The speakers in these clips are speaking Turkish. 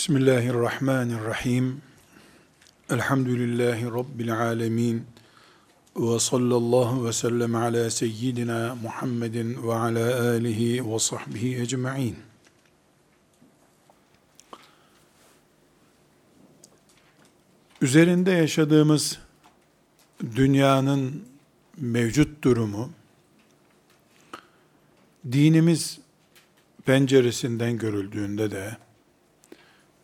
Bismillahirrahmanirrahim. Elhamdülillahi Rabbil alemin. Ve sallallahu ve sellem ala seyyidina Muhammedin ve ala alihi ve sahbihi ecma'in. Üzerinde yaşadığımız dünyanın mevcut durumu, dinimiz penceresinden görüldüğünde de,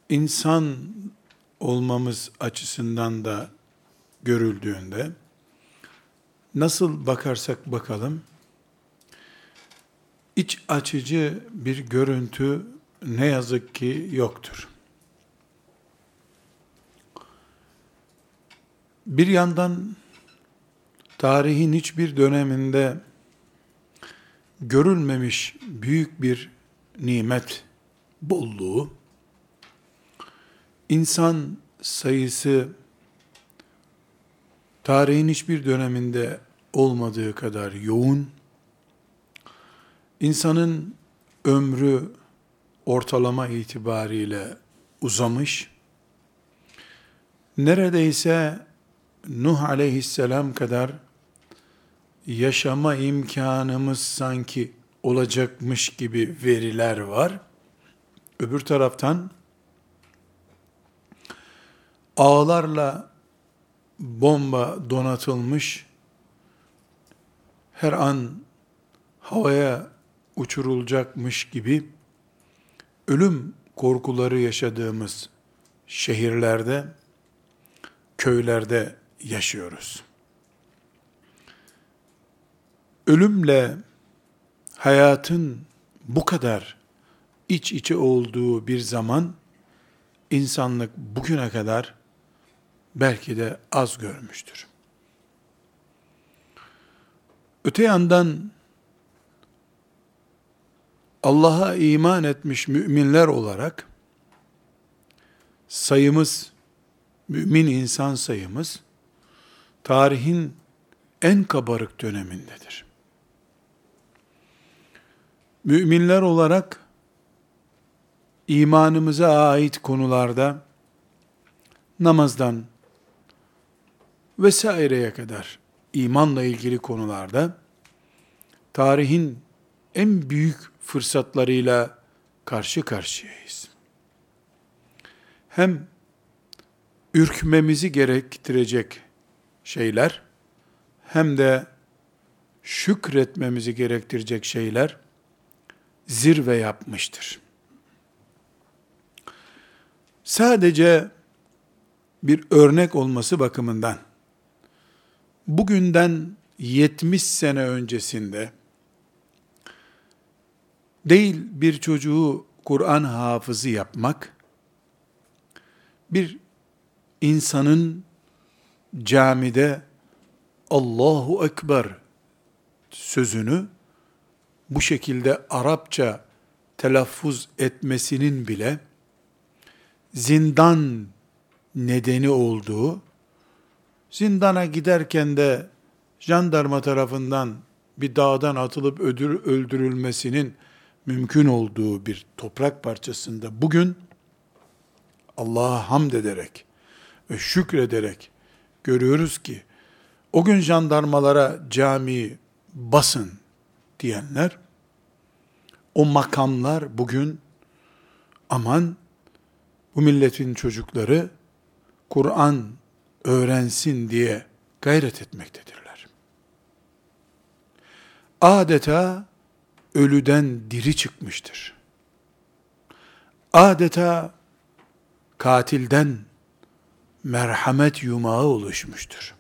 insan olmamız açısından da görüldüğünde nasıl bakarsak bakalım iç açıcı bir görüntü ne yazık ki yoktur. Bir yandan tarihin hiçbir döneminde görülmemiş büyük bir nimet bolluğu İnsan sayısı tarihin hiçbir döneminde olmadığı kadar yoğun, insanın ömrü ortalama itibariyle uzamış, neredeyse Nuh aleyhisselam kadar yaşama imkanımız sanki olacakmış gibi veriler var. Öbür taraftan ağlarla bomba donatılmış, her an havaya uçurulacakmış gibi ölüm korkuları yaşadığımız şehirlerde, köylerde yaşıyoruz. Ölümle hayatın bu kadar iç içe olduğu bir zaman insanlık bugüne kadar belki de az görmüştür. Öte yandan Allah'a iman etmiş müminler olarak sayımız, mümin insan sayımız tarihin en kabarık dönemindedir. Müminler olarak imanımıza ait konularda namazdan, vesaireye kadar imanla ilgili konularda tarihin en büyük fırsatlarıyla karşı karşıyayız. Hem ürkmemizi gerektirecek şeyler hem de şükretmemizi gerektirecek şeyler zirve yapmıştır. Sadece bir örnek olması bakımından bugünden 70 sene öncesinde değil bir çocuğu Kur'an hafızı yapmak, bir insanın camide Allahu Ekber sözünü bu şekilde Arapça telaffuz etmesinin bile zindan nedeni olduğu Zindana giderken de jandarma tarafından bir dağdan atılıp ödür, öldürülmesinin mümkün olduğu bir toprak parçasında bugün Allah'a hamd ederek ve şükrederek görüyoruz ki o gün jandarmalara camiyi basın diyenler o makamlar bugün aman bu milletin çocukları Kur'an öğrensin diye gayret etmektedirler. Adeta ölüden diri çıkmıştır. Adeta katilden merhamet yumağı oluşmuştur.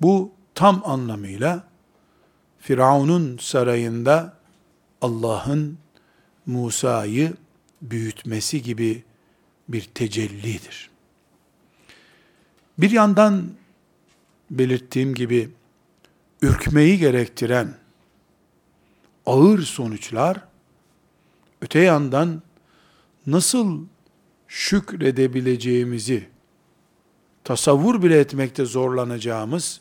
Bu tam anlamıyla Firavun'un sarayında Allah'ın Musa'yı büyütmesi gibi bir tecellidir. Bir yandan belirttiğim gibi ürkmeyi gerektiren ağır sonuçlar, öte yandan nasıl şükredebileceğimizi tasavvur bile etmekte zorlanacağımız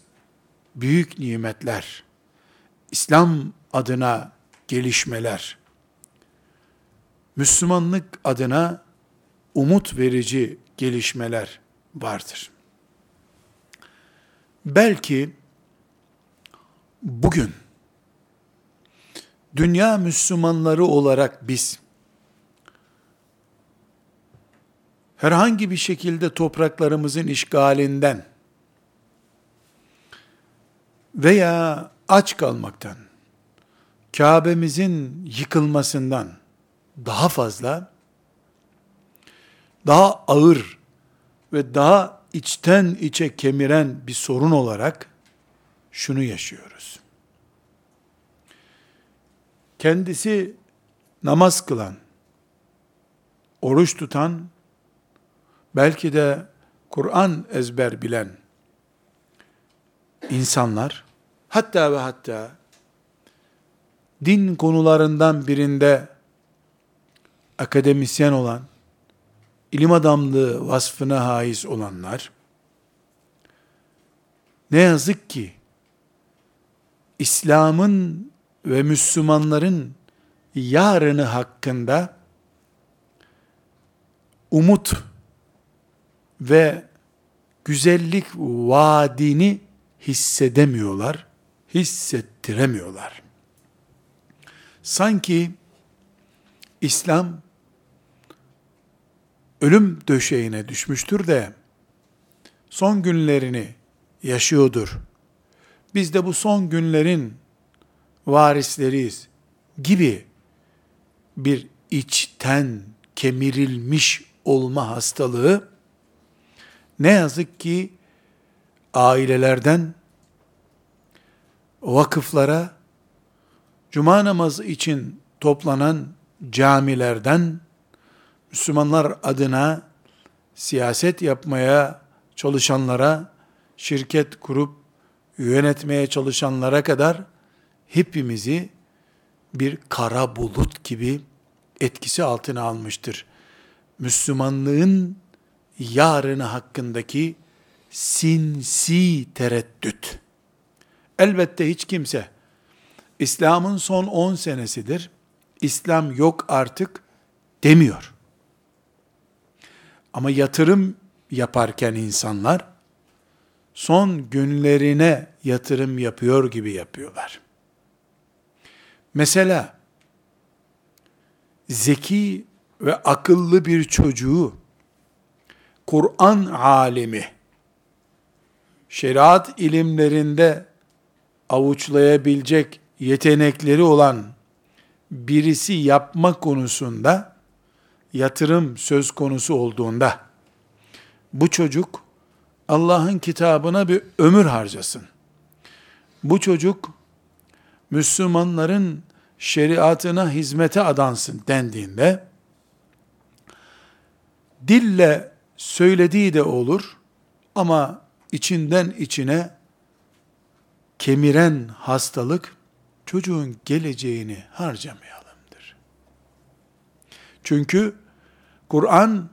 büyük nimetler, İslam adına gelişmeler, Müslümanlık adına umut verici gelişmeler vardır. Belki bugün dünya Müslümanları olarak biz herhangi bir şekilde topraklarımızın işgalinden veya aç kalmaktan, Kabe'mizin yıkılmasından daha fazla, daha ağır ve daha içten içe kemiren bir sorun olarak şunu yaşıyoruz. Kendisi namaz kılan, oruç tutan, belki de Kur'an ezber bilen insanlar, hatta ve hatta din konularından birinde akademisyen olan, ilim adamlığı vasfına haiz olanlar, ne yazık ki İslam'ın ve Müslümanların yarını hakkında umut ve güzellik vaadini hissedemiyorlar, hissettiremiyorlar. Sanki İslam ölüm döşeğine düşmüştür de son günlerini yaşıyordur. Biz de bu son günlerin varisleriyiz gibi bir içten kemirilmiş olma hastalığı ne yazık ki ailelerden vakıflara cuma namazı için toplanan camilerden Müslümanlar adına siyaset yapmaya çalışanlara, şirket kurup yönetmeye çalışanlara kadar hepimizi bir kara bulut gibi etkisi altına almıştır. Müslümanlığın yarını hakkındaki sinsi tereddüt. Elbette hiç kimse İslam'ın son 10 senesidir. İslam yok artık demiyor. Ama yatırım yaparken insanlar son günlerine yatırım yapıyor gibi yapıyorlar. Mesela zeki ve akıllı bir çocuğu Kur'an alimi şeriat ilimlerinde avuçlayabilecek yetenekleri olan birisi yapma konusunda yatırım söz konusu olduğunda bu çocuk Allah'ın kitabına bir ömür harcasın. Bu çocuk Müslümanların şeriatına hizmete adansın dendiğinde dille söylediği de olur ama içinden içine kemiren hastalık çocuğun geleceğini harcamayalımdır. Çünkü Kur'an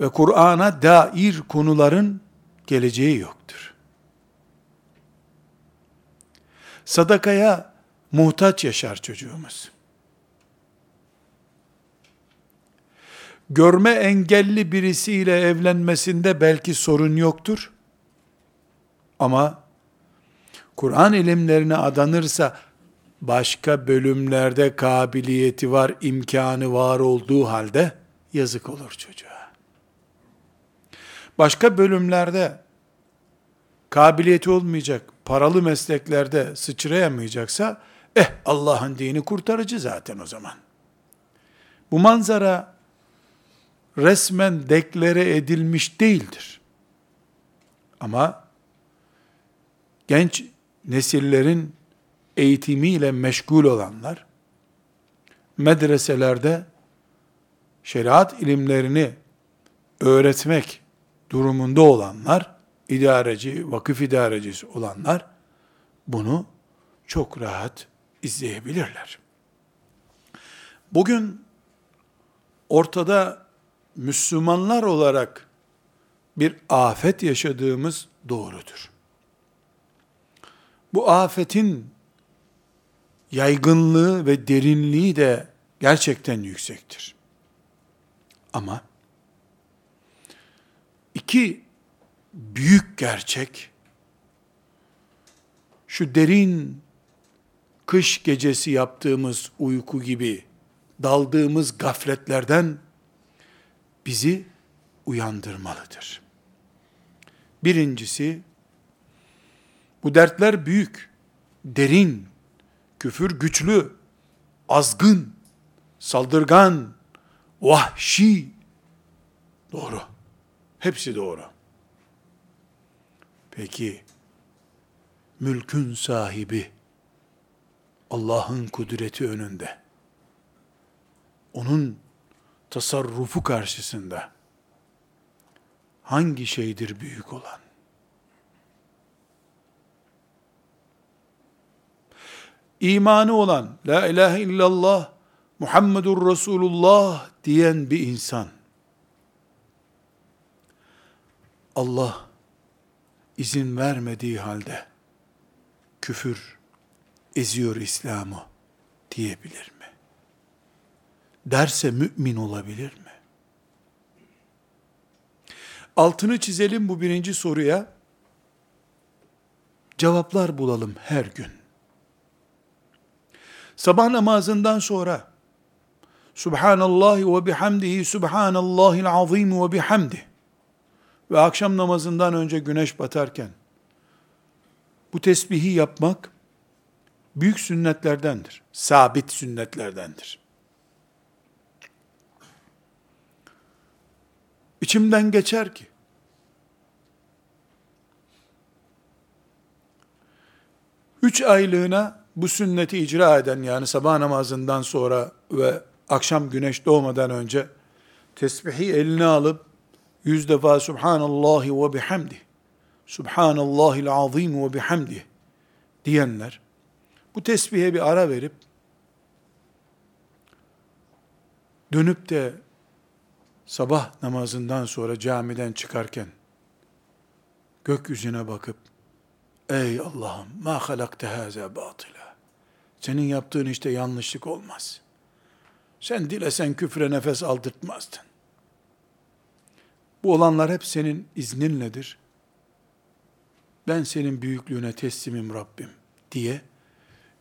ve Kur'an'a dair konuların geleceği yoktur. Sadakaya muhtaç yaşar çocuğumuz. Görme engelli birisiyle evlenmesinde belki sorun yoktur. Ama Kur'an ilimlerine adanırsa başka bölümlerde kabiliyeti var, imkanı var olduğu halde yazık olur çocuğa. Başka bölümlerde kabiliyeti olmayacak, paralı mesleklerde sıçrayamayacaksa, eh Allah'ın dini kurtarıcı zaten o zaman. Bu manzara resmen deklare edilmiş değildir. Ama genç nesillerin eğitimiyle meşgul olanlar, medreselerde şeriat ilimlerini öğretmek durumunda olanlar, idareci, vakıf idarecisi olanlar, bunu çok rahat izleyebilirler. Bugün ortada Müslümanlar olarak bir afet yaşadığımız doğrudur. Bu afetin yaygınlığı ve derinliği de gerçekten yüksektir. Ama iki büyük gerçek şu derin kış gecesi yaptığımız uyku gibi daldığımız gafletlerden bizi uyandırmalıdır. Birincisi, bu dertler büyük, derin, küfür güçlü, azgın, saldırgan, vahşi. Doğru. Hepsi doğru. Peki, mülkün sahibi, Allah'ın kudreti önünde, onun tasarrufu karşısında, hangi şeydir büyük olan? İmanı olan, La ilahe illallah, Muhammedur Resulullah diyen bir insan, Allah izin vermediği halde, küfür eziyor İslam'ı diyebilir mi? Derse mümin olabilir mi? Altını çizelim bu birinci soruya. Cevaplar bulalım her gün. Sabah namazından sonra Subhanallah ve bihamdihi Subhanallahil azim ve bihamdi ve akşam namazından önce güneş batarken bu tesbihi yapmak büyük sünnetlerdendir. Sabit sünnetlerdendir. İçimden geçer ki üç aylığına bu sünneti icra eden yani sabah namazından sonra ve akşam güneş doğmadan önce tesbihi eline alıp yüz defa Subhanallahi ve bihamdi Subhanallahil azim ve bihamdi diyenler bu tesbihe bir ara verip dönüp de sabah namazından sonra camiden çıkarken gökyüzüne bakıp ey Allah'ım ma halakte haza batıla senin yaptığın işte yanlışlık olmaz. Sen dilesen küfre nefes aldırtmazdın. Bu olanlar hep senin izninledir. Ben senin büyüklüğüne teslimim Rabbim diye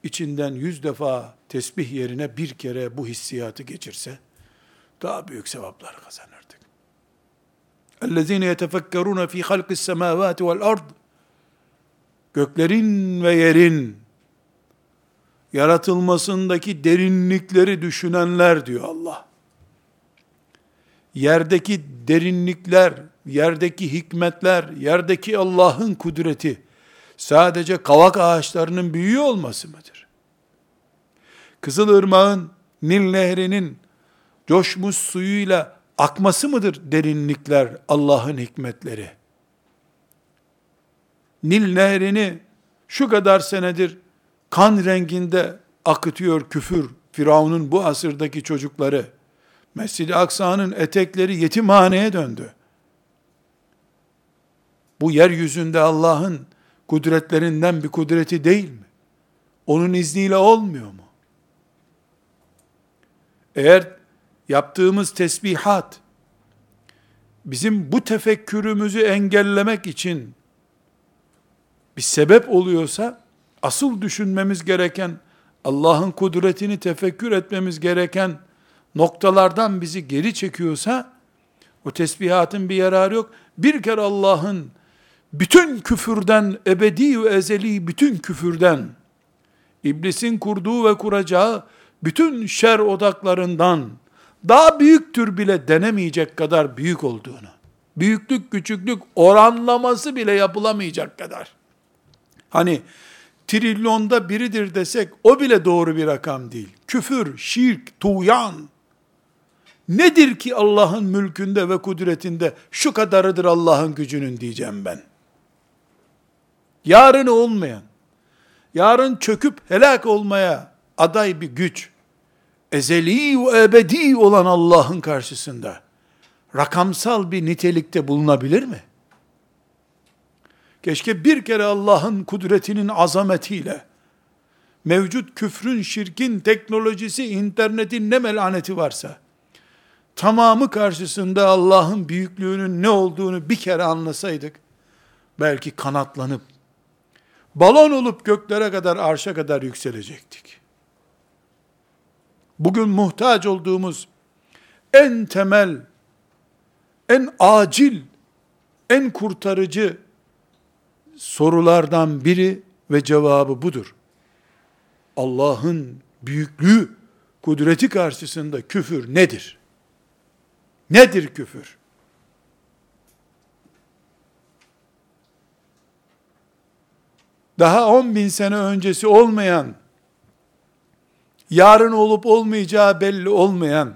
içinden yüz defa tesbih yerine bir kere bu hissiyatı geçirse, daha büyük sevaplar kazanırdık. اَلَّذ۪ينَ يَتَفَكَّرُونَ ف۪ي خَلْقِ السَّمَاوَاتِ وَالْاَرْضِ Göklerin ve yerin yaratılmasındaki derinlikleri düşünenler diyor Allah. Yerdeki derinlikler, yerdeki hikmetler, yerdeki Allah'ın kudreti sadece kavak ağaçlarının büyüğü olması mıdır? Kızılırmağın, Nil Nehri'nin coşmuş suyuyla akması mıdır derinlikler Allah'ın hikmetleri? Nil Nehri'ni şu kadar senedir kan renginde akıtıyor küfür, Firavun'un bu asırdaki çocukları. Mescid-i Aksa'nın etekleri yetimhaneye döndü. Bu yeryüzünde Allah'ın kudretlerinden bir kudreti değil mi? Onun izniyle olmuyor mu? Eğer yaptığımız tesbihat bizim bu tefekkürümüzü engellemek için bir sebep oluyorsa asıl düşünmemiz gereken Allah'ın kudretini tefekkür etmemiz gereken noktalardan bizi geri çekiyorsa o tesbihatın bir yararı yok. Bir kere Allah'ın bütün küfürden, ebedi ve ezeli bütün küfürden, iblisin kurduğu ve kuracağı bütün şer odaklarından daha büyüktür bile denemeyecek kadar büyük olduğunu, büyüklük küçüklük oranlaması bile yapılamayacak kadar. Hani trilyonda biridir desek o bile doğru bir rakam değil. Küfür, şirk, tuğyan, nedir ki Allah'ın mülkünde ve kudretinde şu kadarıdır Allah'ın gücünün diyeceğim ben yarını olmayan, yarın çöküp helak olmaya aday bir güç, ezeli ve ebedi olan Allah'ın karşısında rakamsal bir nitelikte bulunabilir mi? Keşke bir kere Allah'ın kudretinin azametiyle, mevcut küfrün, şirkin, teknolojisi, internetin ne melaneti varsa, tamamı karşısında Allah'ın büyüklüğünün ne olduğunu bir kere anlasaydık, belki kanatlanıp, balon olup göklere kadar, arşa kadar yükselecektik. Bugün muhtaç olduğumuz en temel, en acil, en kurtarıcı sorulardan biri ve cevabı budur. Allah'ın büyüklüğü, kudreti karşısında küfür nedir? Nedir küfür? Daha 10 bin sene öncesi olmayan, yarın olup olmayacağı belli olmayan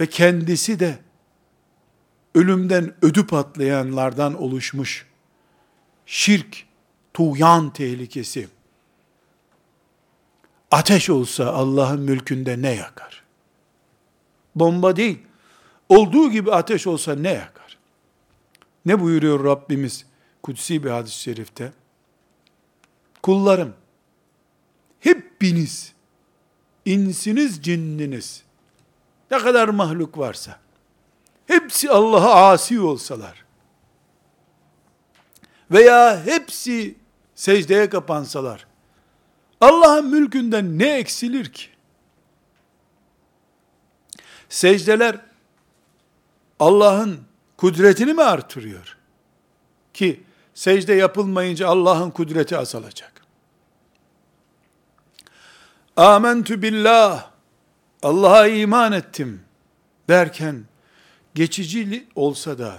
ve kendisi de ölümden ödü patlayanlardan oluşmuş şirk, tuğyan tehlikesi, ateş olsa Allah'ın mülkünde ne yakar? Bomba değil, olduğu gibi ateş olsa ne yakar? Ne buyuruyor Rabbimiz kutsi bir hadis-i şerifte? Kullarım, hepiniz, insiniz, cinniniz, ne kadar mahluk varsa, hepsi Allah'a asi olsalar, veya hepsi secdeye kapansalar, Allah'ın mülkünden ne eksilir ki? Secdeler Allah'ın kudretini mi artırıyor? Ki secde yapılmayınca Allah'ın kudreti azalacak. Amentü billah Allah'a iman ettim derken geçici olsa da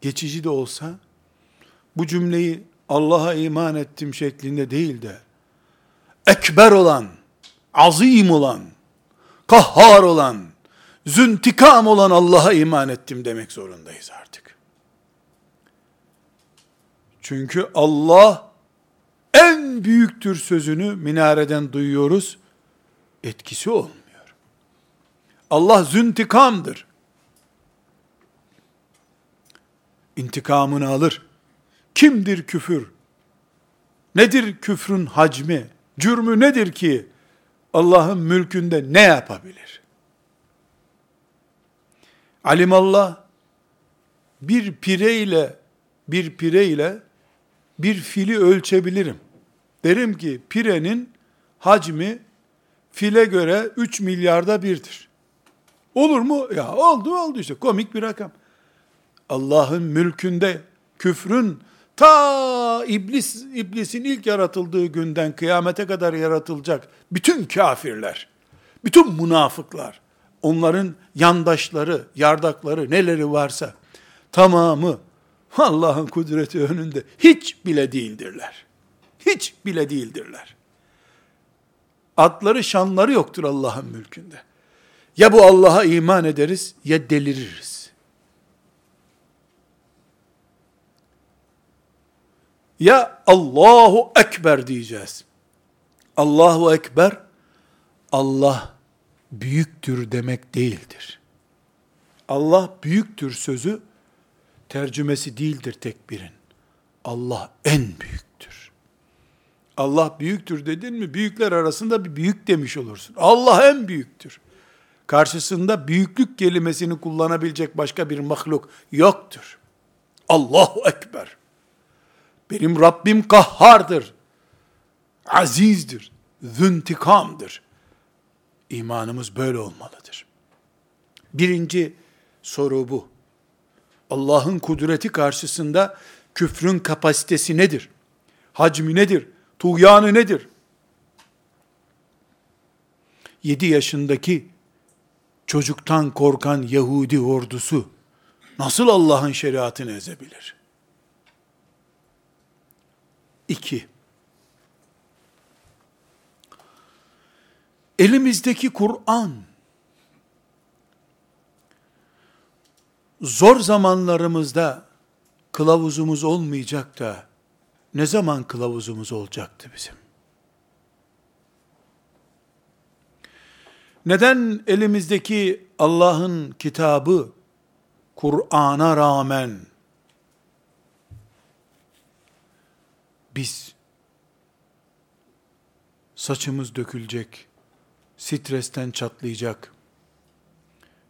geçici de olsa bu cümleyi Allah'a iman ettim şeklinde değil de ekber olan, azim olan, kahhar olan, züntikam olan Allah'a iman ettim demek zorundayız artık. Çünkü Allah en büyüktür sözünü minareden duyuyoruz. Etkisi olmuyor. Allah züntikamdır. İntikamını alır. Kimdir küfür? Nedir küfrün hacmi? Cürmü nedir ki Allah'ın mülkünde ne yapabilir? Alimallah bir pireyle bir pireyle bir fili ölçebilirim. Derim ki pirenin hacmi file göre 3 milyarda birdir. Olur mu? Ya oldu oldu işte komik bir rakam. Allah'ın mülkünde küfrün ta iblis iblisin ilk yaratıldığı günden kıyamete kadar yaratılacak bütün kafirler, bütün münafıklar, onların yandaşları, yardakları neleri varsa tamamı Allah'ın kudreti önünde hiç bile değildirler. Hiç bile değildirler. Adları şanları yoktur Allah'ın mülkünde. Ya bu Allah'a iman ederiz ya deliririz. Ya Allahu Ekber diyeceğiz. Allahu Ekber, Allah büyüktür demek değildir. Allah büyüktür sözü, tercümesi değildir tekbirin. Allah en büyüktür. Allah büyüktür dedin mi, büyükler arasında bir büyük demiş olursun. Allah en büyüktür. Karşısında büyüklük kelimesini kullanabilecek başka bir mahluk yoktur. Allahu Ekber. Benim Rabbim kahhardır. Azizdir. Züntikamdır. İmanımız böyle olmalıdır. Birinci soru bu. Allah'ın kudreti karşısında küfrün kapasitesi nedir? Hacmi nedir? Tuğyanı nedir? 7 yaşındaki çocuktan korkan Yahudi ordusu nasıl Allah'ın şeriatını ezebilir? 2. Elimizdeki Kur'an zor zamanlarımızda kılavuzumuz olmayacak da ne zaman kılavuzumuz olacaktı bizim? Neden elimizdeki Allah'ın kitabı Kur'an'a rağmen biz saçımız dökülecek, stresten çatlayacak,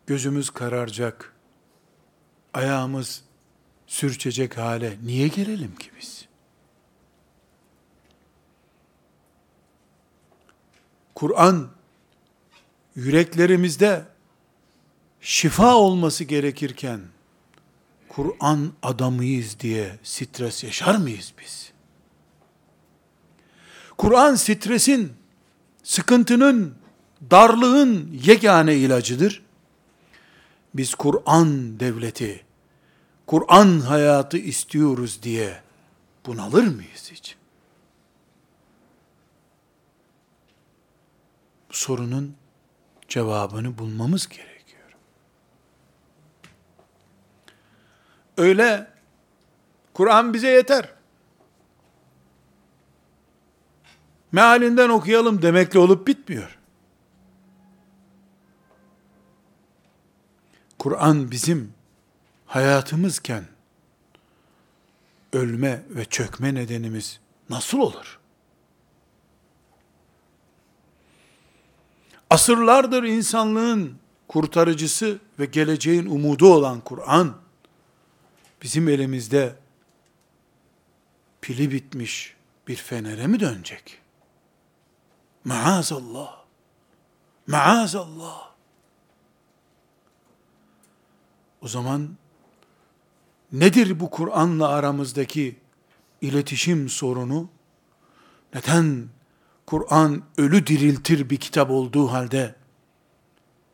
gözümüz kararacak, ayağımız sürçecek hale niye gelelim ki biz? Kur'an yüreklerimizde şifa olması gerekirken Kur'an adamıyız diye stres yaşar mıyız biz? Kur'an stresin, sıkıntının, darlığın yegane ilacıdır. Biz Kur'an devleti, Kur'an hayatı istiyoruz diye bunalır mıyız hiç? Bu sorunun cevabını bulmamız gerekiyor. Öyle Kur'an bize yeter. Mealinden okuyalım demekle olup bitmiyor. Kur'an bizim hayatımızken ölme ve çökme nedenimiz nasıl olur? Asırlardır insanlığın kurtarıcısı ve geleceğin umudu olan Kur'an, bizim elimizde pili bitmiş bir fenere mi dönecek? Maazallah. Maazallah. O zaman nedir bu Kur'an'la aramızdaki iletişim sorunu? Neden Kur'an ölü diriltir bir kitap olduğu halde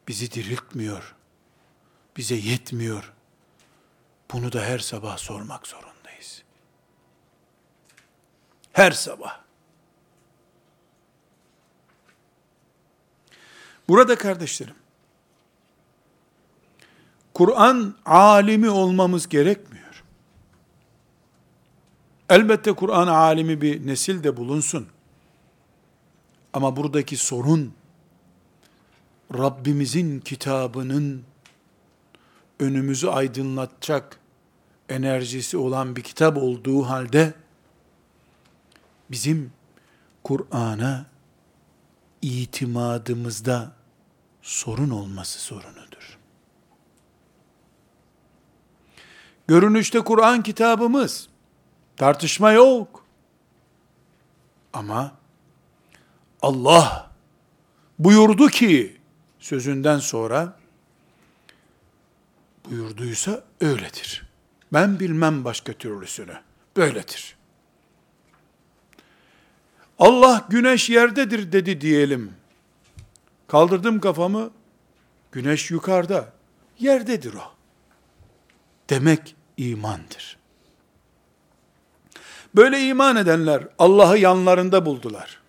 bizi diriltmiyor, bize yetmiyor. Bunu da her sabah sormak zorundayız. Her sabah. Burada kardeşlerim, Kur'an alimi olmamız gerekmiyor. Elbette Kur'an alimi bir nesil de bulunsun. Ama buradaki sorun, Rabbimizin kitabının önümüzü aydınlatacak enerjisi olan bir kitap olduğu halde, bizim Kur'an'a itimadımızda sorun olması sorunudur. Görünüşte Kur'an kitabımız, tartışma yok. Ama Allah buyurdu ki sözünden sonra buyurduysa öyledir. Ben bilmem başka türlüsünü. Böyledir. Allah güneş yerdedir dedi diyelim. Kaldırdım kafamı, güneş yukarıda, yerdedir o. Demek imandır. Böyle iman edenler Allah'ı yanlarında buldular.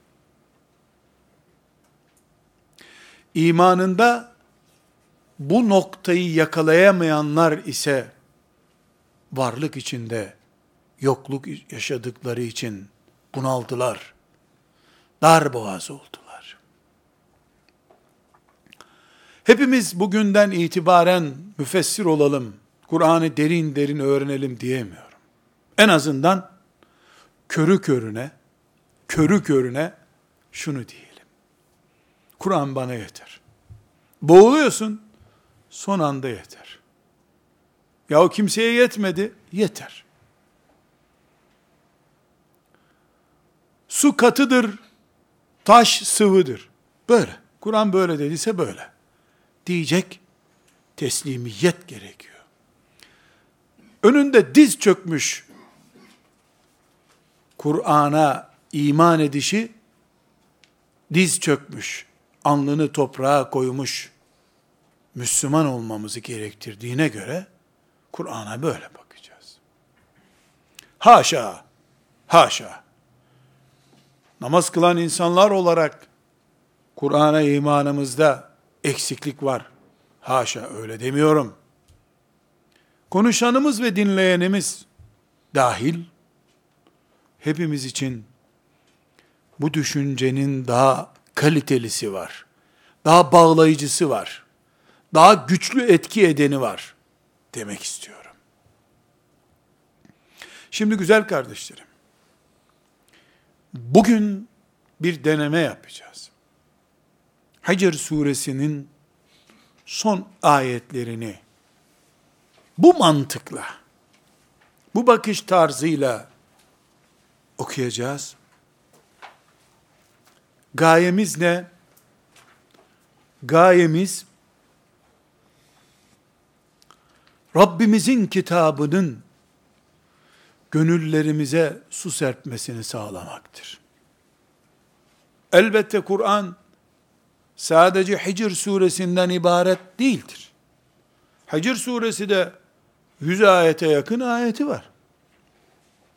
İmanında bu noktayı yakalayamayanlar ise varlık içinde yokluk yaşadıkları için bunaldılar. Dar boğaz oldular. Hepimiz bugünden itibaren müfessir olalım, Kur'an'ı derin derin öğrenelim diyemiyorum. En azından körü körüne, körü körüne şunu diyelim. Kur'an bana yeter. Boğuluyorsun, son anda yeter. Ya o kimseye yetmedi, yeter. Su katıdır, taş sıvıdır. Böyle. Kur'an böyle dediyse böyle. Diyecek teslimiyet gerekiyor. Önünde diz çökmüş Kur'an'a iman edişi diz çökmüş, alnını toprağa koymuş Müslüman olmamızı gerektirdiğine göre Kur'an'a böyle bakacağız. Haşa, haşa. Namaz kılan insanlar olarak Kur'an'a imanımızda eksiklik var. Haşa öyle demiyorum. Konuşanımız ve dinleyenimiz dahil hepimiz için bu düşüncenin daha kalitelisi var. Daha bağlayıcısı var. Daha güçlü etki edeni var demek istiyorum. Şimdi güzel kardeşlerim, bugün bir deneme yapacağız. Hacer suresinin son ayetlerini bu mantıkla, bu bakış tarzıyla okuyacağız. Gayemiz ne? Gayemiz Rabbimizin kitabının gönüllerimize su serpmesini sağlamaktır. Elbette Kur'an sadece Hicr suresinden ibaret değildir. Hicr suresi de 100 ayete yakın ayeti var.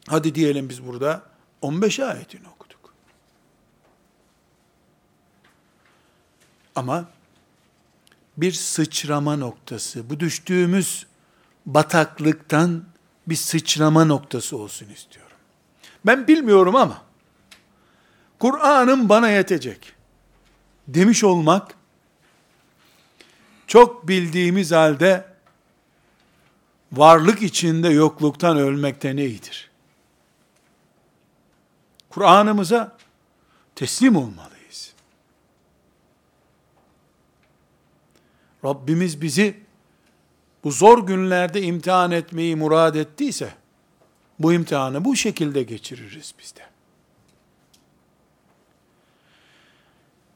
Hadi diyelim biz burada 15 ayetini okuduk. Ama bir sıçrama noktası, bu düştüğümüz bataklıktan bir sıçrama noktası olsun istiyorum. Ben bilmiyorum ama Kur'an'ım bana yetecek demiş olmak çok bildiğimiz halde varlık içinde yokluktan ölmekten iyidir. Kur'an'ımıza teslim olmalıyız. Rabbimiz bizi bu zor günlerde imtihan etmeyi murad ettiyse, bu imtihanı bu şekilde geçiririz biz de.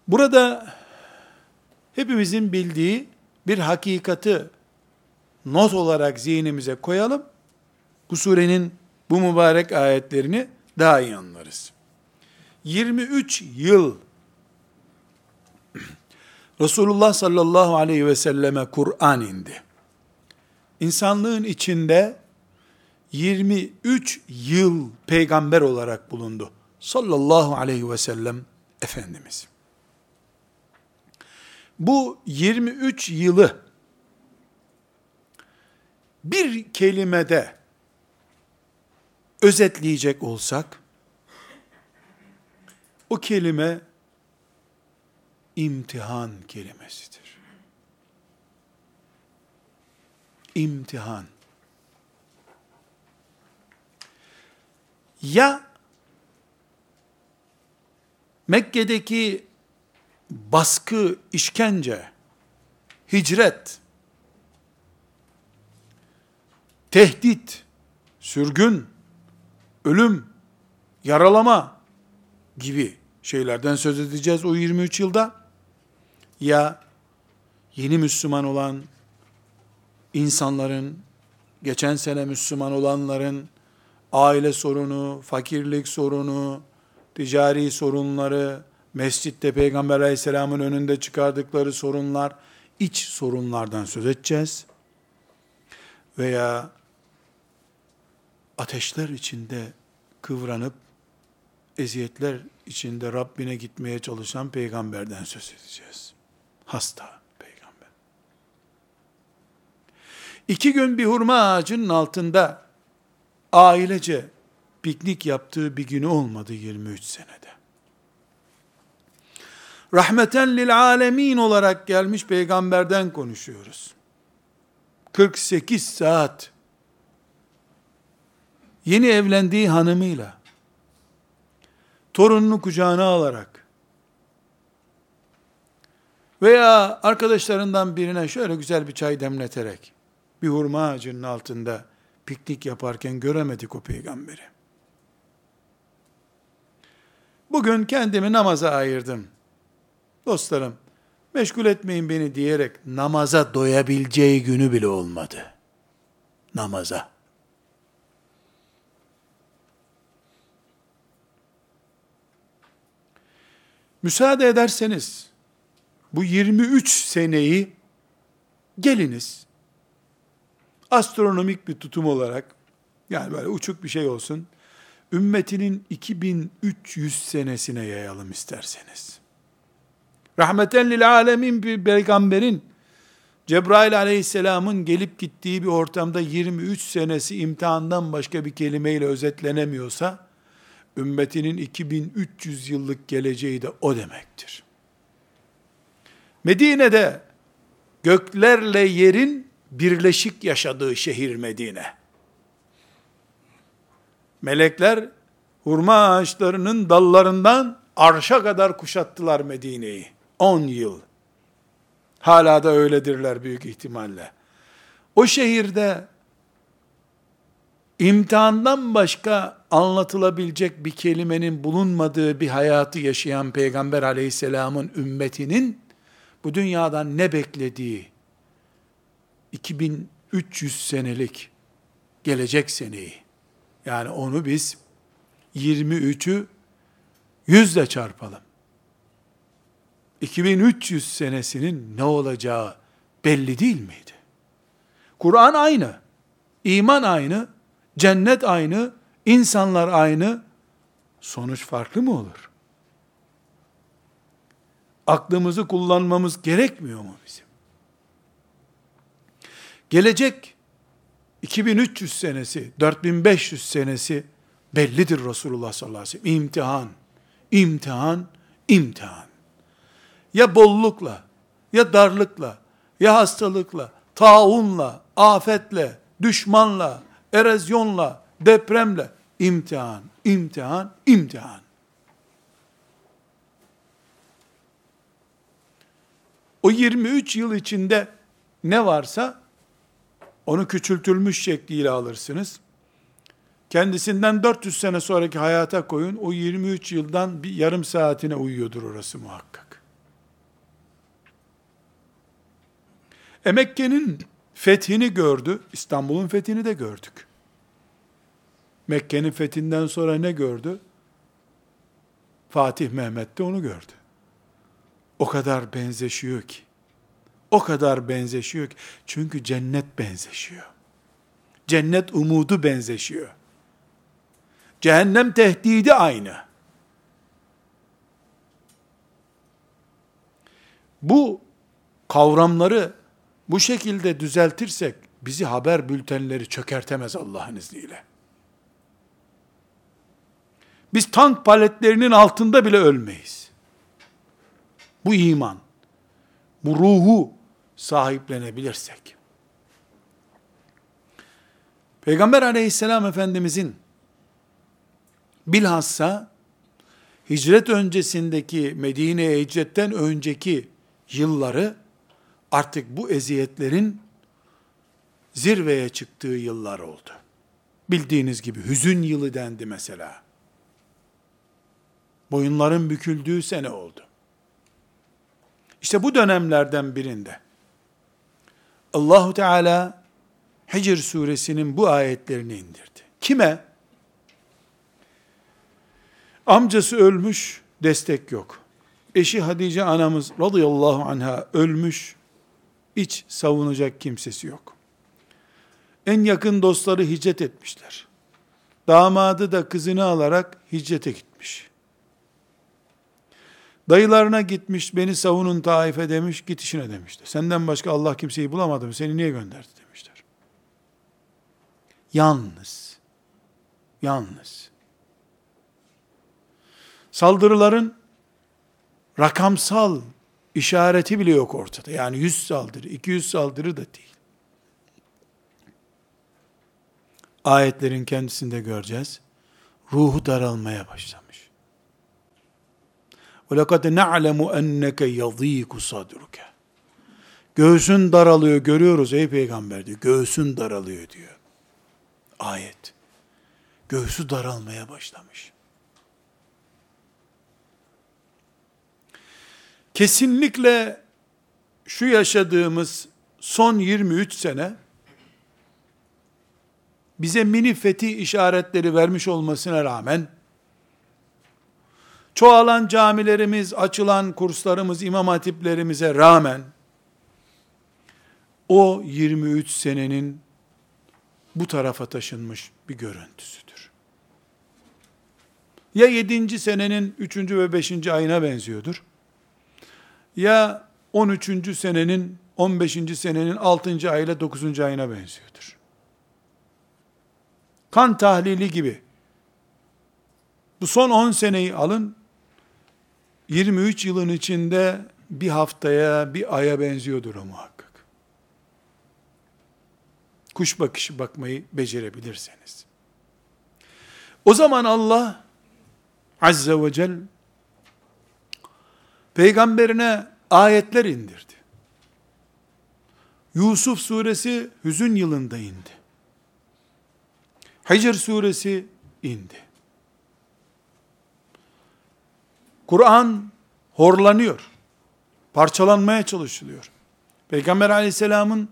Burada hepimizin bildiği bir hakikati not olarak zihnimize koyalım. Bu surenin bu mübarek ayetlerini daha iyi anlarız. 23 yıl Resulullah sallallahu aleyhi ve selleme Kur'an indi. İnsanlığın içinde 23 yıl peygamber olarak bulundu. Sallallahu aleyhi ve sellem Efendimiz. Bu 23 yılı bir kelimede özetleyecek olsak, o kelime imtihan kelimesidir. İmtihan. Ya Mekke'deki baskı, işkence, hicret, tehdit, sürgün, ölüm, yaralama gibi şeylerden söz edeceğiz o 23 yılda. Ya yeni Müslüman olan insanların, geçen sene Müslüman olanların aile sorunu, fakirlik sorunu, ticari sorunları, mescitte Peygamber aleyhisselamın önünde çıkardıkları sorunlar, iç sorunlardan söz edeceğiz. Veya ateşler içinde kıvranıp, eziyetler içinde Rabbine gitmeye çalışan peygamberden söz edeceğiz. Hasta peygamber. İki gün bir hurma ağacının altında ailece piknik yaptığı bir günü olmadı 23 senede. Rahmeten lil alemin olarak gelmiş peygamberden konuşuyoruz. 48 saat yeni evlendiği hanımıyla torununu kucağına alarak veya arkadaşlarından birine şöyle güzel bir çay demleterek bir hurma ağacının altında piknik yaparken göremedik o peygamberi. Bugün kendimi namaza ayırdım. Dostlarım, meşgul etmeyin beni diyerek namaza doyabileceği günü bile olmadı. Namaza. Müsaade ederseniz bu 23 seneyi geliniz astronomik bir tutum olarak yani böyle uçuk bir şey olsun ümmetinin 2300 senesine yayalım isterseniz. Rahmeten lil alemin bir peygamberin Cebrail aleyhisselamın gelip gittiği bir ortamda 23 senesi imtihandan başka bir kelimeyle özetlenemiyorsa, ümmetinin 2300 yıllık geleceği de o demektir. Medine'de göklerle yerin birleşik yaşadığı şehir Medine. Melekler hurma ağaçlarının dallarından arşa kadar kuşattılar Medine'yi. 10 yıl. Hala da öyledirler büyük ihtimalle. O şehirde imtihandan başka anlatılabilecek bir kelimenin bulunmadığı bir hayatı yaşayan Peygamber aleyhisselamın ümmetinin bu dünyadan ne beklediği 2300 senelik gelecek seneyi yani onu biz 23'ü 100 ile çarpalım. 2300 senesinin ne olacağı belli değil miydi? Kur'an aynı, iman aynı, cennet aynı, insanlar aynı, sonuç farklı mı olur? Aklımızı kullanmamız gerekmiyor mu bizim? Gelecek 2300 senesi, 4500 senesi bellidir Resulullah sallallahu aleyhi ve sellem. İmtihan, imtihan, imtihan. Ya bollukla, ya darlıkla, ya hastalıkla, taunla, afetle, düşmanla, erozyonla, depremle imtihan, imtihan, imtihan. O 23 yıl içinde ne varsa onu küçültülmüş şekliyle alırsınız. Kendisinden 400 sene sonraki hayata koyun. O 23 yıldan bir yarım saatine uyuyordur orası muhakkak. E Mekke'nin fethini gördü. İstanbul'un fethini de gördük. Mekke'nin fethinden sonra ne gördü? Fatih Mehmet de onu gördü. O kadar benzeşiyor ki. O kadar benzeşiyor ki. Çünkü cennet benzeşiyor. Cennet umudu benzeşiyor. Cehennem tehdidi aynı. Bu kavramları bu şekilde düzeltirsek bizi haber bültenleri çökertemez Allah'ın izniyle. Biz tank paletlerinin altında bile ölmeyiz. Bu iman, bu ruhu sahiplenebilirsek. Peygamber aleyhisselam efendimizin bilhassa hicret öncesindeki Medine'ye hicretten önceki yılları artık bu eziyetlerin zirveye çıktığı yıllar oldu. Bildiğiniz gibi hüzün yılı dendi mesela. Boyunların büküldüğü sene oldu. İşte bu dönemlerden birinde Allahu Teala Hicr suresinin bu ayetlerini indirdi. Kime? Amcası ölmüş, destek yok. Eşi Hadice anamız radıyallahu anha ölmüş, hiç savunacak kimsesi yok. En yakın dostları hicret etmişler. Damadı da kızını alarak hicrete gitmiş. Dayılarına gitmiş, beni savunun taife demiş, git işine demişler. Senden başka Allah kimseyi bulamadı mı, seni niye gönderdi demişler. Yalnız, yalnız. Saldırıların rakamsal işareti bile yok ortada. Yani 100 saldırı, 200 saldırı da değil. Ayetlerin kendisinde göreceğiz. Ruhu daralmaya başlamış. وَلَقَدْ نَعْلَمُ اَنَّكَ يَض۪يكُ صَدْرُكَ Göğsün daralıyor görüyoruz ey peygamber diyor. Göğsün daralıyor diyor. Ayet. Göğsü daralmaya başlamış. Kesinlikle şu yaşadığımız son 23 sene bize mini fethi işaretleri vermiş olmasına rağmen çoğalan camilerimiz, açılan kurslarımız, imam hatiplerimize rağmen o 23 senenin bu tarafa taşınmış bir görüntüsüdür. Ya 7. senenin 3. ve 5. ayına benziyordur ya 13. senenin 15. senenin 6. ayıyla 9. ayına benziyordur. Kan tahlili gibi. Bu son 10 seneyi alın, 23 yılın içinde bir haftaya, bir aya benziyordur o muhakkak. Kuş bakışı bakmayı becerebilirseniz. O zaman Allah Azze ve Celle peygamberine ayetler indirdi. Yusuf suresi hüzün yılında indi. Hicr suresi indi. Kur'an horlanıyor. Parçalanmaya çalışılıyor. Peygamber aleyhisselamın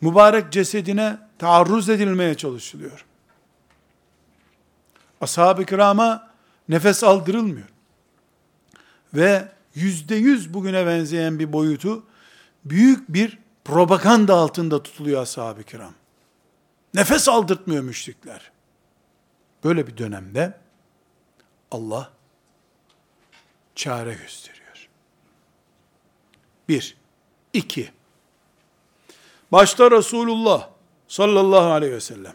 mübarek cesedine taarruz edilmeye çalışılıyor. Ashab-ı kirama nefes aldırılmıyor. Ve yüzde yüz bugüne benzeyen bir boyutu büyük bir propaganda altında tutuluyor ashab-ı kiram. Nefes aldırtmıyor müşrikler. Böyle bir dönemde Allah çare gösteriyor. Bir. iki. Başta Resulullah sallallahu aleyhi ve sellem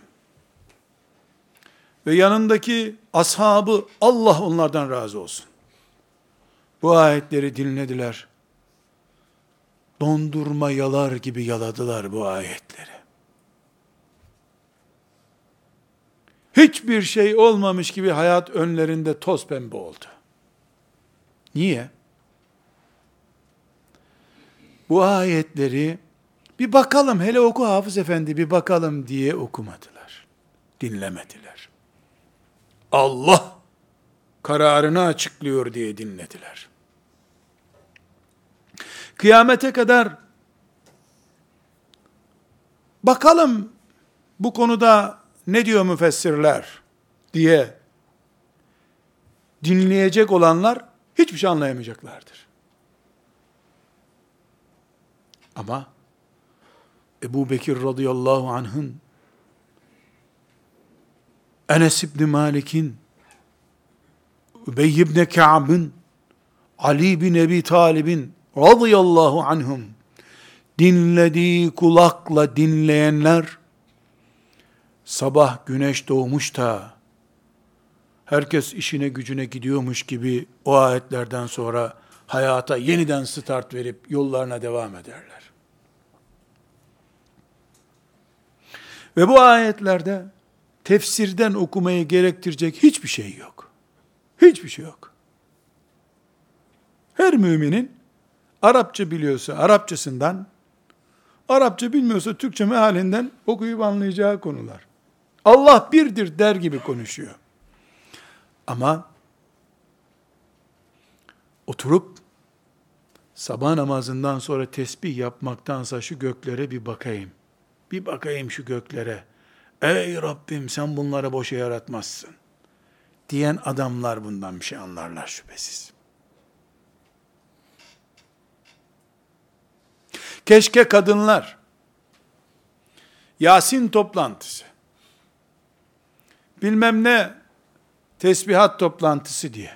ve yanındaki ashabı Allah onlardan razı olsun. Bu ayetleri dinlediler. Dondurma yalar gibi yaladılar bu ayetleri. Hiçbir şey olmamış gibi hayat önlerinde toz pembe oldu. Niye? Bu ayetleri bir bakalım hele oku Hafız Efendi bir bakalım diye okumadılar. Dinlemediler. Allah kararını açıklıyor diye dinlediler. Kıyamete kadar bakalım bu konuda ne diyor müfessirler diye dinleyecek olanlar hiçbir şey anlayamayacaklardır. Ama Ebu Bekir radıyallahu anh'ın Enes İbni Malik'in Übey ibn Ka'b'ın Ali bin Ebi Talib'in radıyallahu anhum dinlediği kulakla dinleyenler sabah güneş doğmuş da herkes işine gücüne gidiyormuş gibi o ayetlerden sonra hayata yeniden start verip yollarına devam ederler. Ve bu ayetlerde tefsirden okumayı gerektirecek hiçbir şey yok. Hiçbir şey yok. Her müminin Arapça biliyorsa Arapçasından, Arapça bilmiyorsa Türkçe mealinden okuyup anlayacağı konular. Allah birdir der gibi konuşuyor. Ama oturup sabah namazından sonra tesbih yapmaktansa şu göklere bir bakayım. Bir bakayım şu göklere. Ey Rabbim sen bunları boşa yaratmazsın. Diyen adamlar bundan bir şey anlarlar şüphesiz. Keşke kadınlar. Yasin toplantısı. Bilmem ne tesbihat toplantısı diye.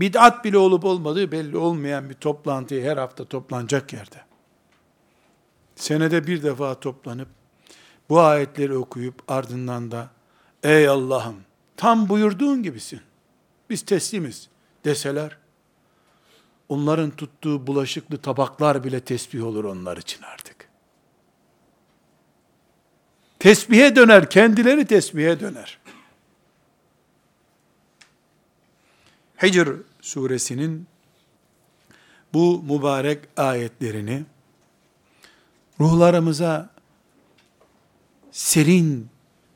Bid'at bile olup olmadığı belli olmayan bir toplantıyı her hafta toplanacak yerde. Senede bir defa toplanıp bu ayetleri okuyup ardından da ey Allah'ım tam buyurduğun gibisin. Biz teslimiz. deseler onların tuttuğu bulaşıklı tabaklar bile tesbih olur onlar için artık. Tesbihe döner, kendileri tesbihe döner. Hicr suresinin bu mübarek ayetlerini ruhlarımıza serin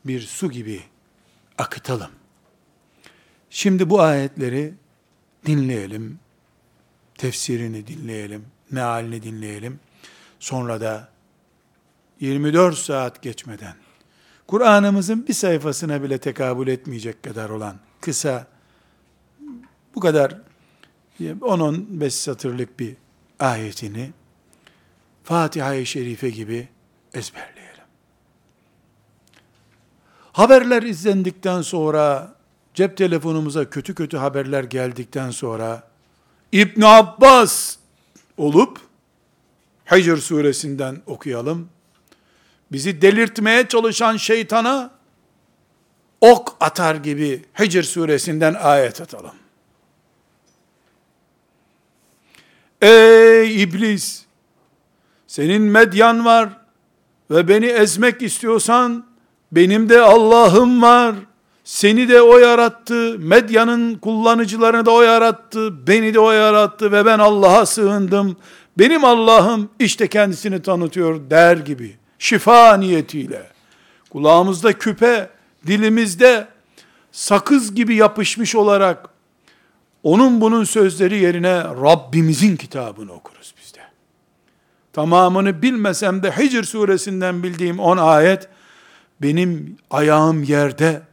bir su gibi akıtalım. Şimdi bu ayetleri dinleyelim, tefsirini dinleyelim, mealini dinleyelim. Sonra da 24 saat geçmeden Kur'an'ımızın bir sayfasına bile tekabül etmeyecek kadar olan kısa bu kadar 10-15 satırlık bir ayetini Fatiha-i Şerife gibi ezberleyelim. Haberler izlendikten sonra, cep telefonumuza kötü kötü haberler geldikten sonra, İbn Abbas olup, Hicr suresinden okuyalım. Bizi delirtmeye çalışan şeytana, ok atar gibi Hicr suresinden ayet atalım. Ey iblis! Senin medyan var ve beni ezmek istiyorsan benim de Allah'ım var. Seni de o yarattı. Medyanın kullanıcılarını da o yarattı. Beni de o yarattı ve ben Allah'a sığındım. benim Allah'ım işte kendisini tanıtıyor der gibi şifa niyetiyle kulağımızda küpe, dilimizde sakız gibi yapışmış olarak onun bunun sözleri yerine Rabbimizin kitabını okuruz biz de. Tamamını bilmesem de Hicr suresinden bildiğim 10 ayet benim ayağım yerde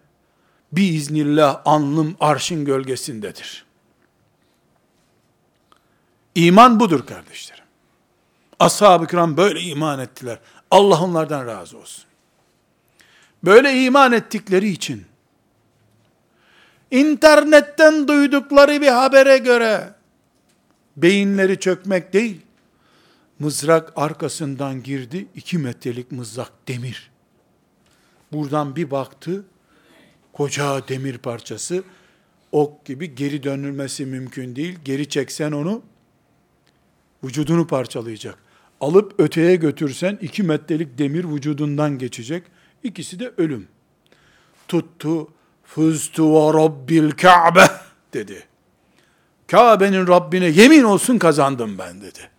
biiznillah alnım arşın gölgesindedir. İman budur kardeşlerim. Ashab-ı kiram böyle iman ettiler. Allah onlardan razı olsun. Böyle iman ettikleri için internetten duydukları bir habere göre beyinleri çökmek değil, mızrak arkasından girdi, iki metrelik mızrak demir. Buradan bir baktı, koca demir parçası, ok gibi geri dönülmesi mümkün değil. Geri çeksen onu, vücudunu parçalayacak. Alıp öteye götürsen iki metrelik demir vücudundan geçecek. İkisi de ölüm. Tuttu, fuztu ve rabbil ka'be dedi. Kabe'nin Rabbine yemin olsun kazandım ben dedi.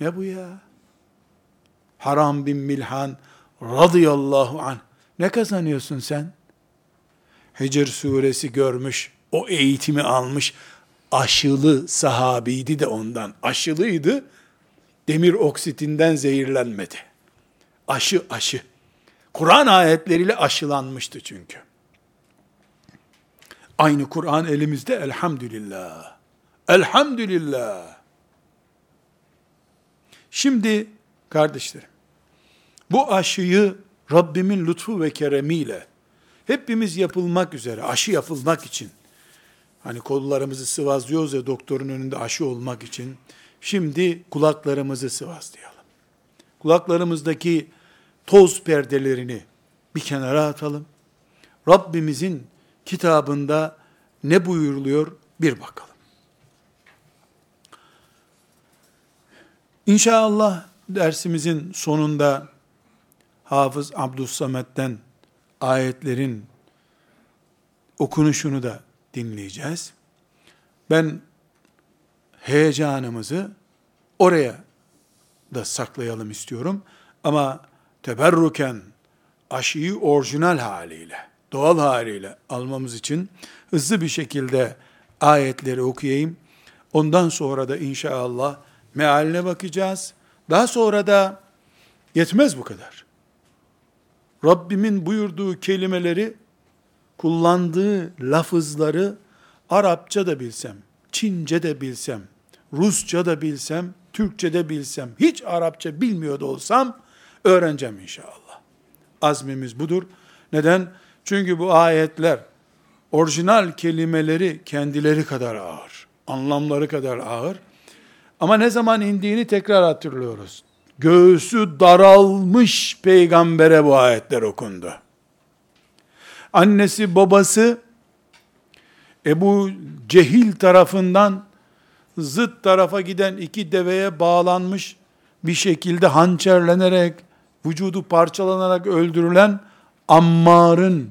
Ne bu ya? Haram bin Milhan radıyallahu anh. Ne kazanıyorsun sen? Hicr suresi görmüş, o eğitimi almış, aşılı sahabiydi de ondan. Aşılıydı, demir oksitinden zehirlenmedi. Aşı aşı. Kur'an ayetleriyle aşılanmıştı çünkü. Aynı Kur'an elimizde elhamdülillah. Elhamdülillah. Şimdi kardeşlerim, bu aşıyı Rabbimin lütfu ve keremiyle hepimiz yapılmak üzere, aşı yapılmak için, hani kollarımızı sıvazlıyoruz ya doktorun önünde aşı olmak için, şimdi kulaklarımızı sıvazlayalım. Kulaklarımızdaki toz perdelerini bir kenara atalım. Rabbimizin kitabında ne buyuruluyor bir bakalım. İnşallah dersimizin sonunda Hafız Abdüssamet'ten ayetlerin okunuşunu da dinleyeceğiz. Ben heyecanımızı oraya da saklayalım istiyorum. Ama teberruken aşıyı orijinal haliyle, doğal haliyle almamız için hızlı bir şekilde ayetleri okuyayım. Ondan sonra da inşallah mealine bakacağız. Daha sonra da yetmez bu kadar. Rabbimin buyurduğu kelimeleri, kullandığı lafızları Arapça da bilsem, Çince de bilsem, Rusça da bilsem, Türkçe de bilsem, hiç Arapça bilmiyor da olsam, öğreneceğim inşallah. Azmimiz budur. Neden? Çünkü bu ayetler, orijinal kelimeleri kendileri kadar ağır, anlamları kadar ağır. Ama ne zaman indiğini tekrar hatırlıyoruz göğsü daralmış peygambere bu ayetler okundu. Annesi babası Ebu Cehil tarafından zıt tarafa giden iki deveye bağlanmış bir şekilde hançerlenerek, vücudu parçalanarak öldürülen Ammar'ın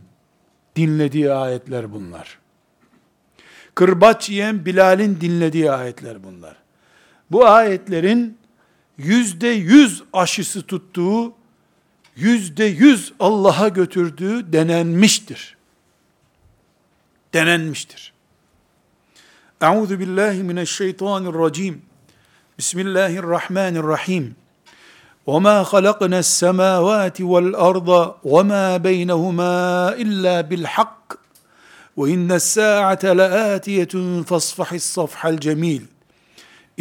dinlediği ayetler bunlar. Kırbaç yiyen Bilal'in dinlediği ayetler bunlar. Bu ayetlerin yüzde yüz aşısı tuttuğu, yüzde yüz Allah'a götürdüğü denenmiştir. Denenmiştir. Euzu billahi mineşşeytanirracim. Bismillahirrahmanirrahim. وما خلقنا السماوات والارض وما بينهما الا بالحق وان الساعه لاتيه فاصفح الصفح الجميل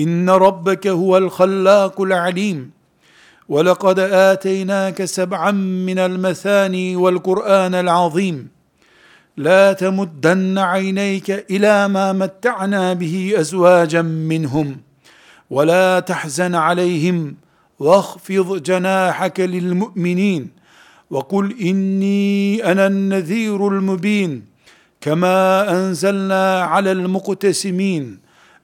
إن ربك هو الخلاق العليم. ولقد آتيناك سبعا من المثاني والقرآن العظيم. لا تمدن عينيك إلى ما متعنا به أزواجا منهم. ولا تحزن عليهم. واخفض جناحك للمؤمنين. وقل إني أنا النذير المبين. كما أنزلنا على المقتسمين.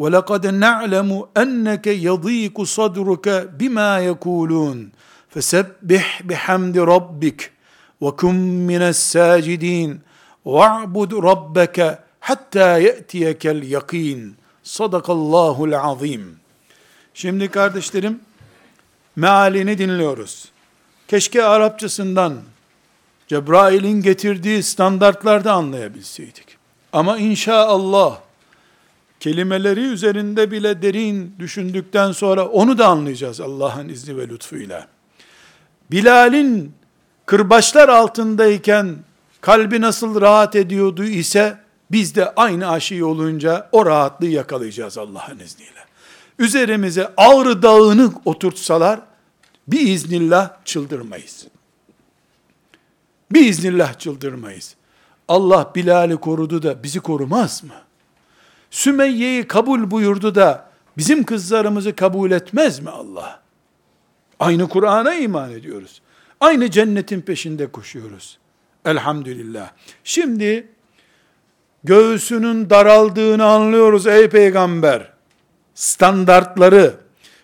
ولقد نعلم أنك يضيق صدرك بما يقولون فسبح بحمد ربك وكن من الساجدين واعبد ربك حتى يأتيك اليقين Sadakallahul azim. Şimdi kardeşlerim, mealini dinliyoruz. Keşke Arapçasından, Cebrail'in getirdiği standartlarda anlayabilseydik. Ama inşallah, kelimeleri üzerinde bile derin düşündükten sonra onu da anlayacağız Allah'ın izni ve lütfuyla. Bilal'in kırbaçlar altındayken kalbi nasıl rahat ediyordu ise biz de aynı aşıyı olunca o rahatlığı yakalayacağız Allah'ın izniyle. Üzerimize ağrı dağını oturtsalar iznillah çıldırmayız. iznillah çıldırmayız. Allah Bilal'i korudu da bizi korumaz mı? Sümeyye'yi kabul buyurdu da bizim kızlarımızı kabul etmez mi Allah? Aynı Kur'an'a iman ediyoruz. Aynı cennetin peşinde koşuyoruz. Elhamdülillah. Şimdi göğsünün daraldığını anlıyoruz ey peygamber. Standartları,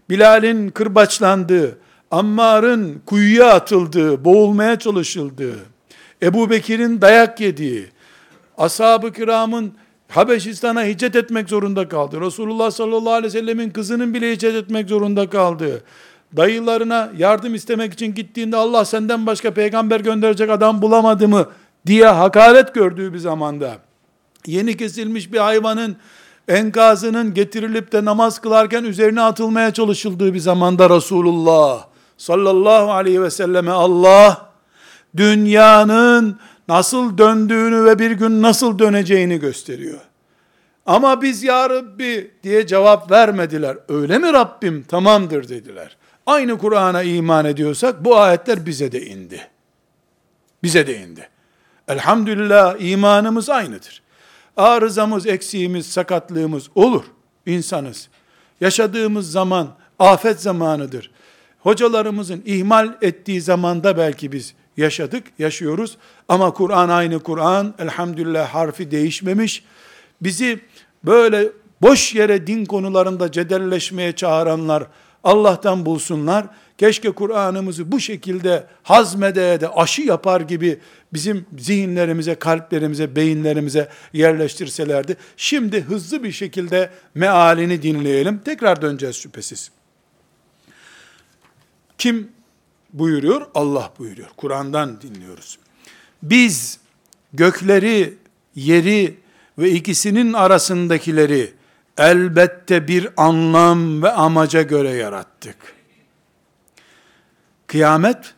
Bilal'in kırbaçlandığı, Ammar'ın kuyuya atıldığı, boğulmaya çalışıldığı, Ebu Bekir'in dayak yediği, ashab-ı kiramın Habeşistan'a hicret etmek zorunda kaldı. Resulullah sallallahu aleyhi ve sellemin kızının bile hicret etmek zorunda kaldı. Dayılarına yardım istemek için gittiğinde Allah senden başka peygamber gönderecek adam bulamadı mı diye hakaret gördüğü bir zamanda yeni kesilmiş bir hayvanın enkazının getirilip de namaz kılarken üzerine atılmaya çalışıldığı bir zamanda Resulullah sallallahu aleyhi ve selleme Allah dünyanın nasıl döndüğünü ve bir gün nasıl döneceğini gösteriyor. Ama biz ya Rabbi diye cevap vermediler. Öyle mi Rabbim? Tamamdır dediler. Aynı Kur'an'a iman ediyorsak bu ayetler bize de indi. Bize de indi. Elhamdülillah imanımız aynıdır. Arızamız, eksiğimiz, sakatlığımız olur. İnsanız. Yaşadığımız zaman afet zamanıdır. Hocalarımızın ihmal ettiği zamanda belki biz yaşadık, yaşıyoruz. Ama Kur'an aynı Kur'an. Elhamdülillah harfi değişmemiş. Bizi böyle boş yere din konularında cedelleşmeye çağıranlar Allah'tan bulsunlar. Keşke Kur'an'ımızı bu şekilde hazmede de aşı yapar gibi bizim zihinlerimize, kalplerimize, beyinlerimize yerleştirselerdi. Şimdi hızlı bir şekilde mealini dinleyelim. Tekrar döneceğiz şüphesiz. Kim buyuruyor? Allah buyuruyor. Kur'an'dan dinliyoruz. Biz gökleri, yeri ve ikisinin arasındakileri elbette bir anlam ve amaca göre yarattık. Kıyamet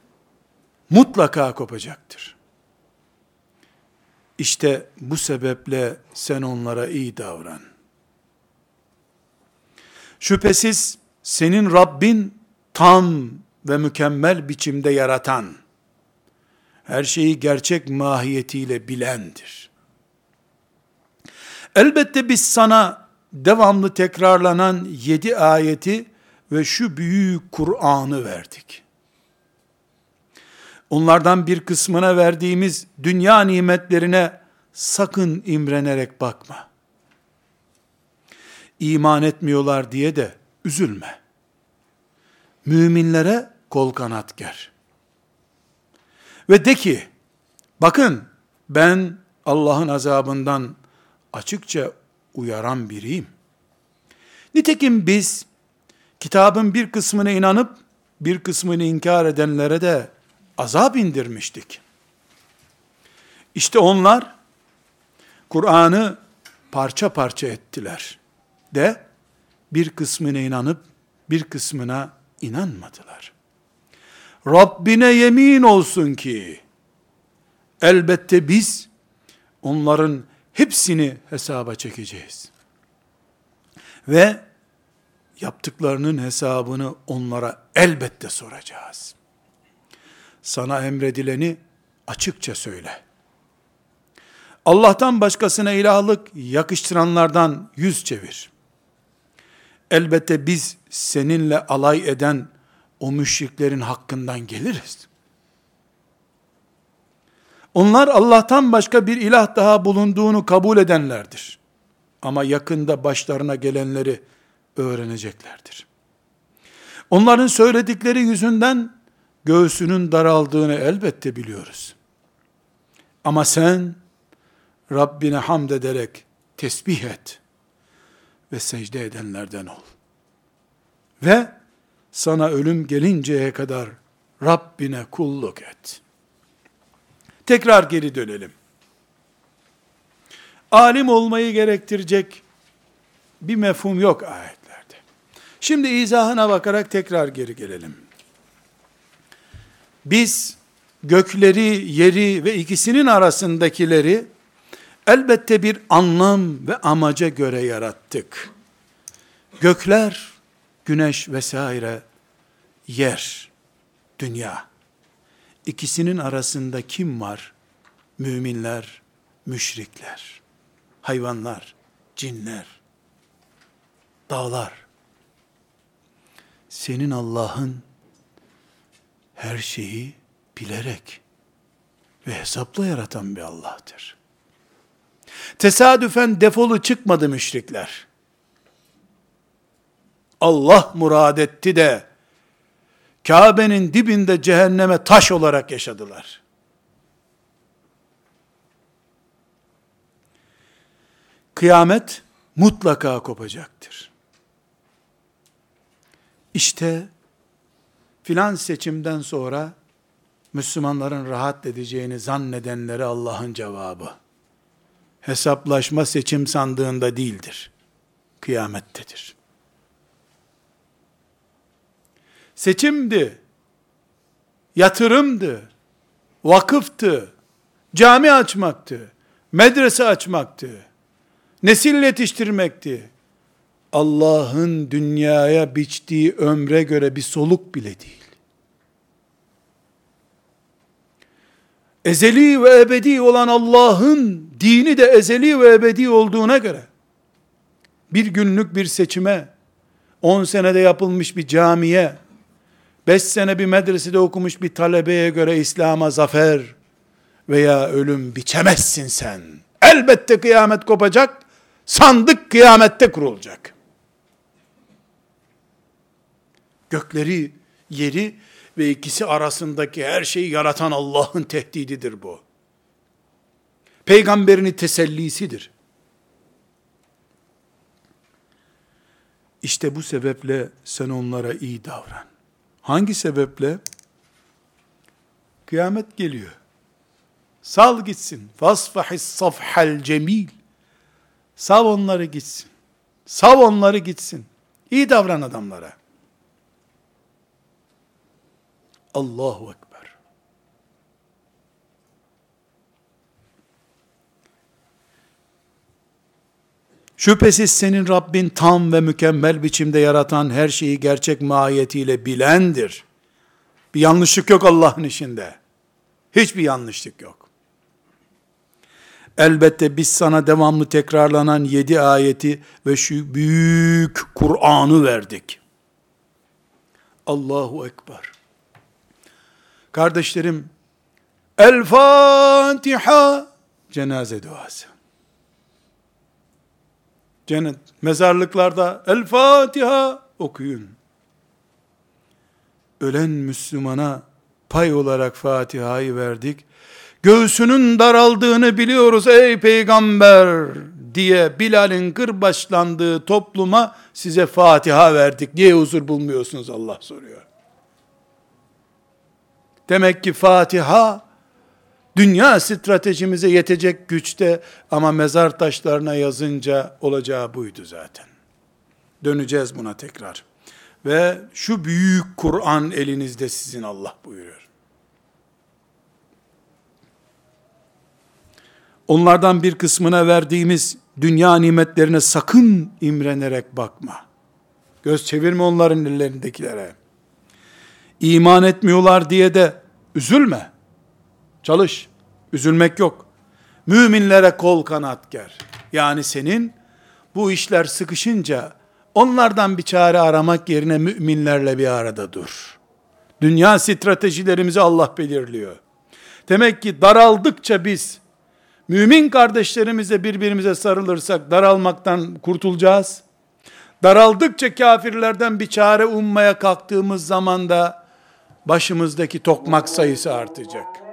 mutlaka kopacaktır. İşte bu sebeple sen onlara iyi davran. Şüphesiz senin Rabbin tam ve mükemmel biçimde yaratan, her şeyi gerçek mahiyetiyle bilendir. Elbette biz sana devamlı tekrarlanan yedi ayeti ve şu büyük Kur'an'ı verdik. Onlardan bir kısmına verdiğimiz dünya nimetlerine sakın imrenerek bakma. İman etmiyorlar diye de üzülme. Müminlere kol kanat ger. Ve de ki, bakın ben Allah'ın azabından açıkça uyaran biriyim. Nitekim biz kitabın bir kısmına inanıp bir kısmını inkar edenlere de azap indirmiştik. İşte onlar Kur'an'ı parça parça ettiler de bir kısmına inanıp bir kısmına inanmadılar. Rabbine yemin olsun ki elbette biz onların hepsini hesaba çekeceğiz. Ve yaptıklarının hesabını onlara elbette soracağız. Sana emredileni açıkça söyle. Allah'tan başkasına ilahlık yakıştıranlardan yüz çevir. Elbette biz seninle alay eden o müşriklerin hakkından geliriz. Onlar Allah'tan başka bir ilah daha bulunduğunu kabul edenlerdir. Ama yakında başlarına gelenleri öğreneceklerdir. Onların söyledikleri yüzünden göğsünün daraldığını elbette biliyoruz. Ama sen Rabbine hamd ederek tesbih et ve secde edenlerden ol. Ve sana ölüm gelinceye kadar Rabbine kulluk et. Tekrar geri dönelim. Alim olmayı gerektirecek bir mefhum yok ayetlerde. Şimdi izahına bakarak tekrar geri gelelim. Biz gökleri, yeri ve ikisinin arasındakileri elbette bir anlam ve amaca göre yarattık. Gökler, güneş vesaire, yer, dünya. İkisinin arasında kim var? Müminler, müşrikler, hayvanlar, cinler, dağlar. Senin Allah'ın her şeyi bilerek ve hesapla yaratan bir Allah'tır. Tesadüfen defolu çıkmadı müşrikler. Allah murad etti de Kabe'nin dibinde cehenneme taş olarak yaşadılar. Kıyamet mutlaka kopacaktır. İşte filan seçimden sonra Müslümanların rahat edeceğini zannedenlere Allah'ın cevabı. Hesaplaşma seçim sandığında değildir. Kıyamettedir. Seçimdi, yatırımdı, vakıftı, cami açmaktı, medrese açmaktı, nesil yetiştirmekti. Allah'ın dünyaya biçtiği ömre göre bir soluk bile değil. Ezeli ve ebedi olan Allah'ın dini de ezeli ve ebedi olduğuna göre, bir günlük bir seçime, 10 senede yapılmış bir camiye, 5 sene bir medresede okumuş bir talebeye göre İslam'a zafer veya ölüm biçemezsin sen. Elbette kıyamet kopacak, sandık kıyamette kurulacak. Gökleri, yeri ve ikisi arasındaki her şeyi yaratan Allah'ın tehdididir bu. Peygamberini tesellisidir. İşte bu sebeple sen onlara iyi davran. Hangi sebeple? Kıyamet geliyor. Sal gitsin. Fasfahis safhal cemil. Sav onları gitsin. Sav onları gitsin. İyi davran adamlara. Allahu Ekber. Şüphesiz senin Rabbin tam ve mükemmel biçimde yaratan her şeyi gerçek mahiyetiyle bilendir. Bir yanlışlık yok Allah'ın işinde. Hiçbir yanlışlık yok. Elbette biz sana devamlı tekrarlanan yedi ayeti ve şu büyük Kur'an'ı verdik. Allahu Ekber. Kardeşlerim, El Fatiha cenaze duası. Cennet mezarlıklarda El Fatiha okuyun. Ölen Müslümana pay olarak Fatiha'yı verdik. Göğsünün daraldığını biliyoruz ey peygamber diye Bilal'in kırbaçlandığı topluma size Fatiha verdik. Niye huzur bulmuyorsunuz Allah soruyor. Demek ki Fatiha dünya stratejimize yetecek güçte ama mezar taşlarına yazınca olacağı buydu zaten. Döneceğiz buna tekrar. Ve şu büyük Kur'an elinizde sizin Allah buyuruyor. Onlardan bir kısmına verdiğimiz dünya nimetlerine sakın imrenerek bakma. Göz çevirme onların ellerindekilere iman etmiyorlar diye de üzülme. Çalış. Üzülmek yok. Müminlere kol kanat ger. Yani senin bu işler sıkışınca onlardan bir çare aramak yerine müminlerle bir arada dur. Dünya stratejilerimizi Allah belirliyor. Demek ki daraldıkça biz mümin kardeşlerimize birbirimize sarılırsak daralmaktan kurtulacağız. Daraldıkça kafirlerden bir çare ummaya kalktığımız zaman da başımızdaki tokmak sayısı artacak.